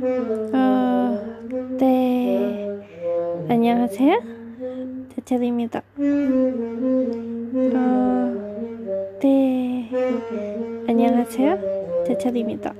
어, 네. 안녕하세요. 대철입니다. 어, 아, 네. 안녕하세요. 대철입니다.